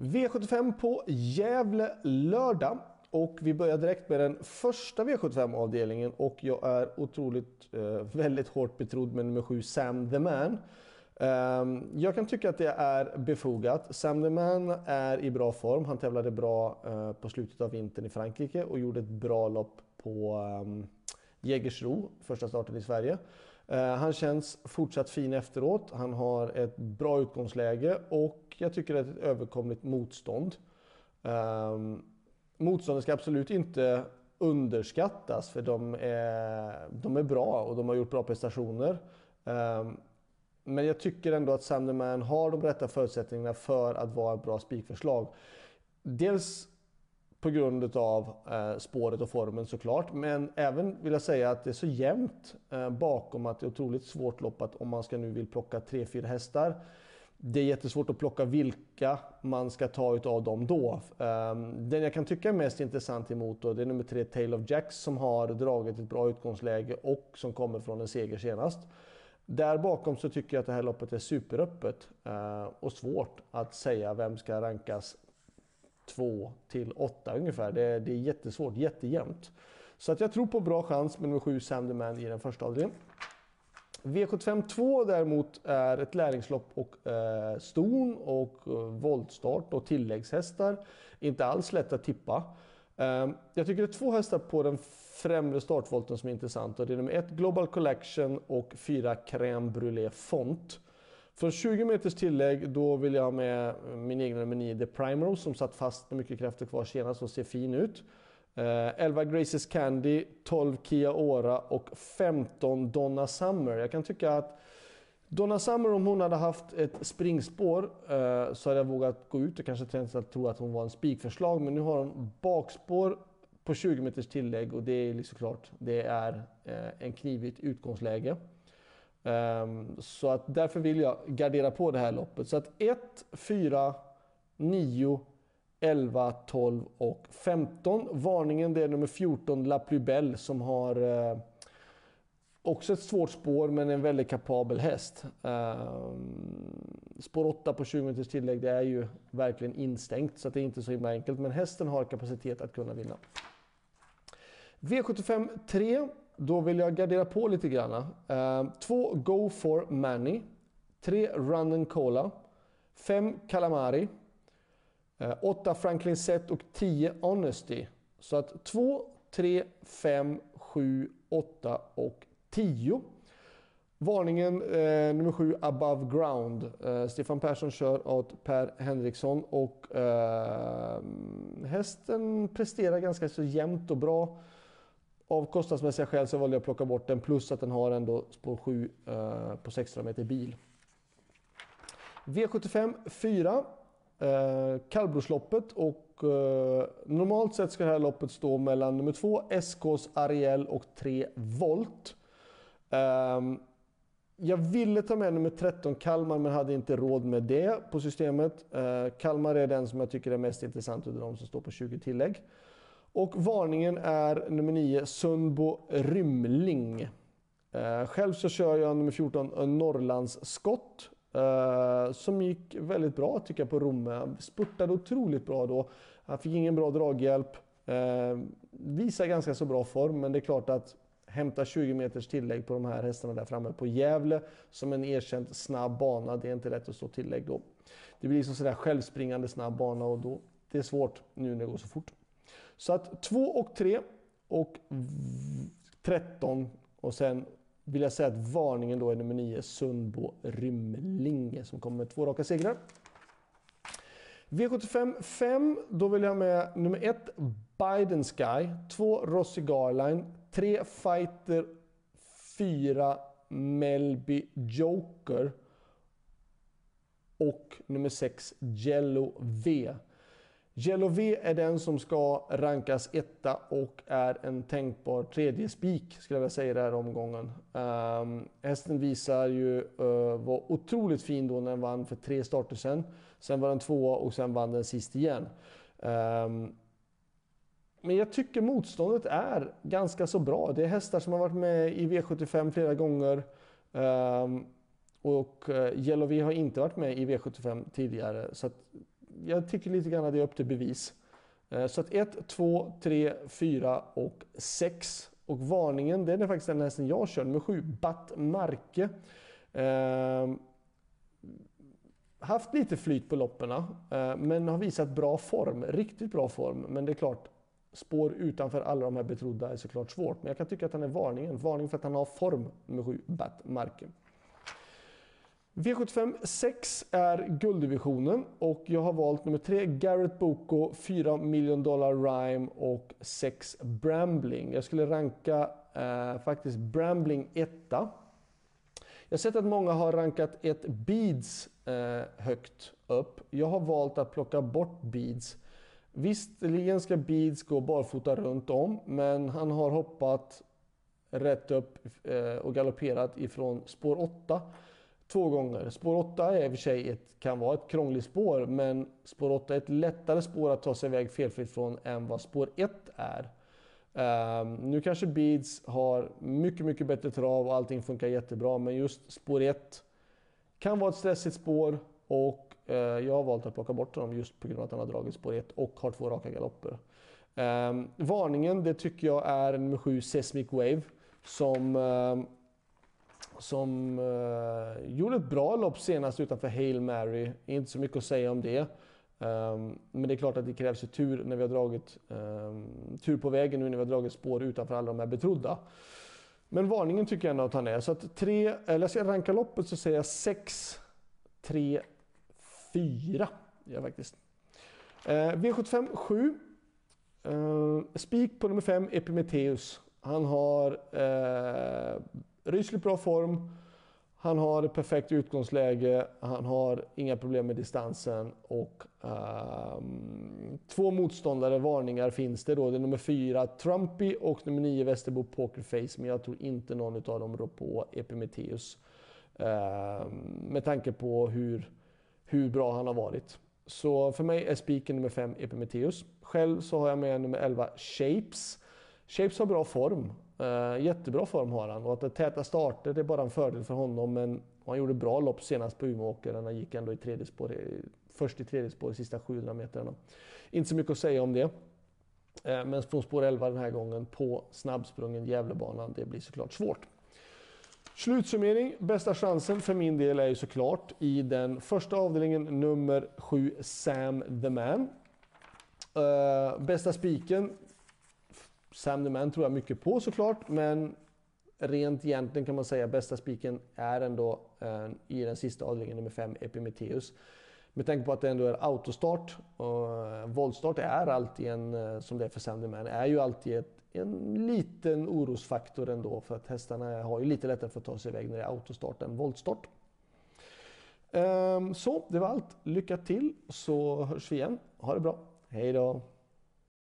V75 på Gävle lördag. Och vi börjar direkt med den första V75-avdelningen och jag är otroligt, eh, väldigt hårt betrodd med nummer 7 Sam the Man. Um, jag kan tycka att det är befogat. Sam the Man är i bra form. Han tävlade bra uh, på slutet av vintern i Frankrike och gjorde ett bra lopp på um, Jägersro, första starten i Sverige. Uh, han känns fortsatt fin efteråt. Han har ett bra utgångsläge och jag tycker att det är ett överkomligt motstånd. Um, motståndet ska absolut inte underskattas för de är, de är bra och de har gjort bra prestationer. Um, men jag tycker ändå att Sunderman har de rätta förutsättningarna för att vara ett bra spikförslag. Dels på grund av eh, spåret och formen såklart. Men även vill jag säga att det är så jämnt eh, bakom att det är otroligt svårt loppat om man ska nu vill plocka 3-4 hästar. Det är jättesvårt att plocka vilka man ska ta utav dem då. Ehm, den jag kan tycka är mest intressant emot då, det är nummer tre, Tale of Jacks som har dragit ett bra utgångsläge och som kommer från en seger senast. Där bakom så tycker jag att det här loppet är superöppet eh, och svårt att säga vem ska rankas 2 till 8 ungefär. Det, det är jättesvårt, jättejämnt. Så att jag tror på bra chans med nummer 7 Sandyman i den första avdelningen. V75 2 däremot är ett lärlingslopp och eh, ston och eh, voltstart och tilläggshästar. Inte alls lätt att tippa. Eh, jag tycker det är två hästar på den främre startvolten som är intressanta. Det är nummer 1 Global Collection och 4 Crème Brûlée Font. Från 20 meters tillägg då vill jag ha med min egen nummer 9 The Primrose som satt fast med mycket krafter kvar senast och ser fin ut. Eh, 11 Graces Candy, 12 Kia Ora och 15 Donna Summer. Jag kan tycka att Donna Summer om hon hade haft ett springspår eh, så hade jag vågat gå ut och kanske tänkt att tro att hon var en spikförslag. Men nu har hon bakspår på 20 meters tillägg och det är liksom klart, det är eh, en knivigt utgångsläge. Um, så att därför vill jag gardera på det här loppet. Så att 1, 4, 9, 11, 12 och 15. Varningen det är nummer 14 La Plus Belle som har eh, också ett svårt spår men en väldigt kapabel häst. Eh, spår 8 på 20 minuters tillägg det är ju verkligen instängt så det är inte så himla enkelt men hästen har kapacitet att kunna vinna. V75 3. Då vill jag gardera på lite grann. 2 eh, Go for Manny. 3 Run and Cola. 5 Calamari. Eh, 8 Franklin Set och 10 Honesty. Så att 2, 3, 5, 7, 8 och 10. Varningen eh, nummer 7 Above Ground. Eh, Stefan Persson kör åt Per Henriksson och eh, hästen presterar ganska så jämnt och bra. Av kostnadsmässiga skäl så valde jag att plocka bort den plus att den har ändå spår 7 eh, på 600 meter bil. V75 4 eh, kallblodsloppet och eh, normalt sett ska det här loppet stå mellan nummer 2 SKs Ariel och 3 Volt. Eh, jag ville ta med nummer 13 Kalmar men hade inte råd med det på systemet. Eh, Kalmar är den som jag tycker är mest intressant av de som står på 20 tillägg. Och varningen är nummer 9 Sundbo Rymling. Eh, själv så kör jag nummer 14 Norrlands Skott. Uh, som gick väldigt bra tycker jag på Romme. Han spurtade otroligt bra då. Han fick ingen bra draghjälp. Uh, visar ganska så bra form men det är klart att hämta 20 meters tillägg på de här hästarna där framme på Gävle som en erkänt snabb bana. Det är inte lätt att stå tillägg då. Det blir liksom sådär självspringande snabb bana och då det är svårt nu när det går så fort. Så att 2 och 3 och 13 och sen vill jag säga att varningen då är nummer 9 Sundbo Rymlinge som kommer med två raka segrar. V75 5, då vill jag ha med nummer 1 Biden Sky, 2 Rossi Garline, 3 Fighter, 4 Melby Joker och nummer 6 Jello V. Jello-V är den som ska rankas etta och är en tänkbar tredje spik skulle jag vilja säga i den här omgången. Um, hästen visar ju uh, var otroligt fin då när den vann för tre starter sen. Sen var den tvåa och sen vann den sist igen. Um, men jag tycker motståndet är ganska så bra. Det är hästar som har varit med i V75 flera gånger. Um, och eh, uh, Jello-V har inte varit med i V75 tidigare. Så jag tycker lite grann att det är upp till bevis. Eh, så att 1, 2, 3, 4 och 6. Och varningen, den är faktiskt den hästen jag kör, nummer 7, Batt Marke. Eh, haft lite flyt på loppen, eh, men har visat bra form, riktigt bra form. Men det är klart, spår utanför alla de här betrodda är såklart svårt. Men jag kan tycka att han är varningen. Varning för att han har form, nummer 7, Batt Marke. V75 6 är gulddivisionen och jag har valt nummer 3 Garrett Boko, 4 million dollar rhyme och 6 Brambling. Jag skulle ranka eh, faktiskt Brambling etta. Jag har sett att många har rankat ett Beads eh, högt upp. Jag har valt att plocka bort Beads. Visserligen ska Beads gå barfota runt om, men han har hoppat rätt upp eh, och galopperat ifrån spår 8 två gånger. Spår 8 är i och för sig ett, kan vara ett krångligt spår, men spår 8 är ett lättare spår att ta sig iväg felfritt från än vad spår 1 är. Um, nu kanske Beads har mycket, mycket bättre trav och allting funkar jättebra, men just spår 1 kan vara ett stressigt spår och uh, jag har valt att plocka bort honom just på grund av att han har dragit spår 1 och har två raka galopper. Um, varningen, det tycker jag är nummer 7 Seismic Wave som um, som uh, gjorde ett bra lopp senast utanför Hail Mary. Inte så mycket att säga om det. Um, men det är klart att det krävs ju tur när vi har dragit um, tur på vägen nu när vi har dragit spår utanför alla de här betrodda. Men varningen tycker jag ändå att han är. Så att tre, eller jag ska ranka loppet så säger jag 6, 3, 4. Ja, faktiskt. Uh, V75 7. Uh, spik på nummer 5, Epimetheus. Han har uh, rysligt bra form. Han har ett perfekt utgångsläge, han har inga problem med distansen och um, två motståndare, varningar finns det då. Det är nummer fyra Trumpy och nummer nio Västerbo Pokerface, men jag tror inte någon av dem rår på Epimetheus. Um, med tanke på hur, hur bra han har varit. Så för mig är spiken nummer fem Epimetheus. Själv så har jag med nummer 11 Shapes. Shapes har bra form. Uh, jättebra form har han och att det täta starter det är bara en fördel för honom. Men han gjorde bra lopp senast på Umeåker. Han gick ändå i tredje spår, först i tredje spår de sista 700 metrarna. Inte så mycket att säga om det. Uh, men från spår 11 den här gången på snabbsprungen Gävlebanan, det blir såklart svårt. Slutsummering, bästa chansen för min del är ju såklart i den första avdelningen nummer 7 Sam the Man. Uh, bästa spiken Sam the Man tror jag mycket på såklart, men rent egentligen kan man säga bästa spiken är ändå eh, i den sista avdelningen nummer 5, Epimetheus. Med tanke på att det ändå är autostart och eh, voltstart är alltid en, eh, som det är för Sam the Man, är ju alltid ett, en liten orosfaktor ändå för att hästarna har ju lite lättare för att ta sig iväg när det är autostart än voltstart. Ehm, så det var allt. Lycka till så hörs vi igen. Ha det bra. Hej då!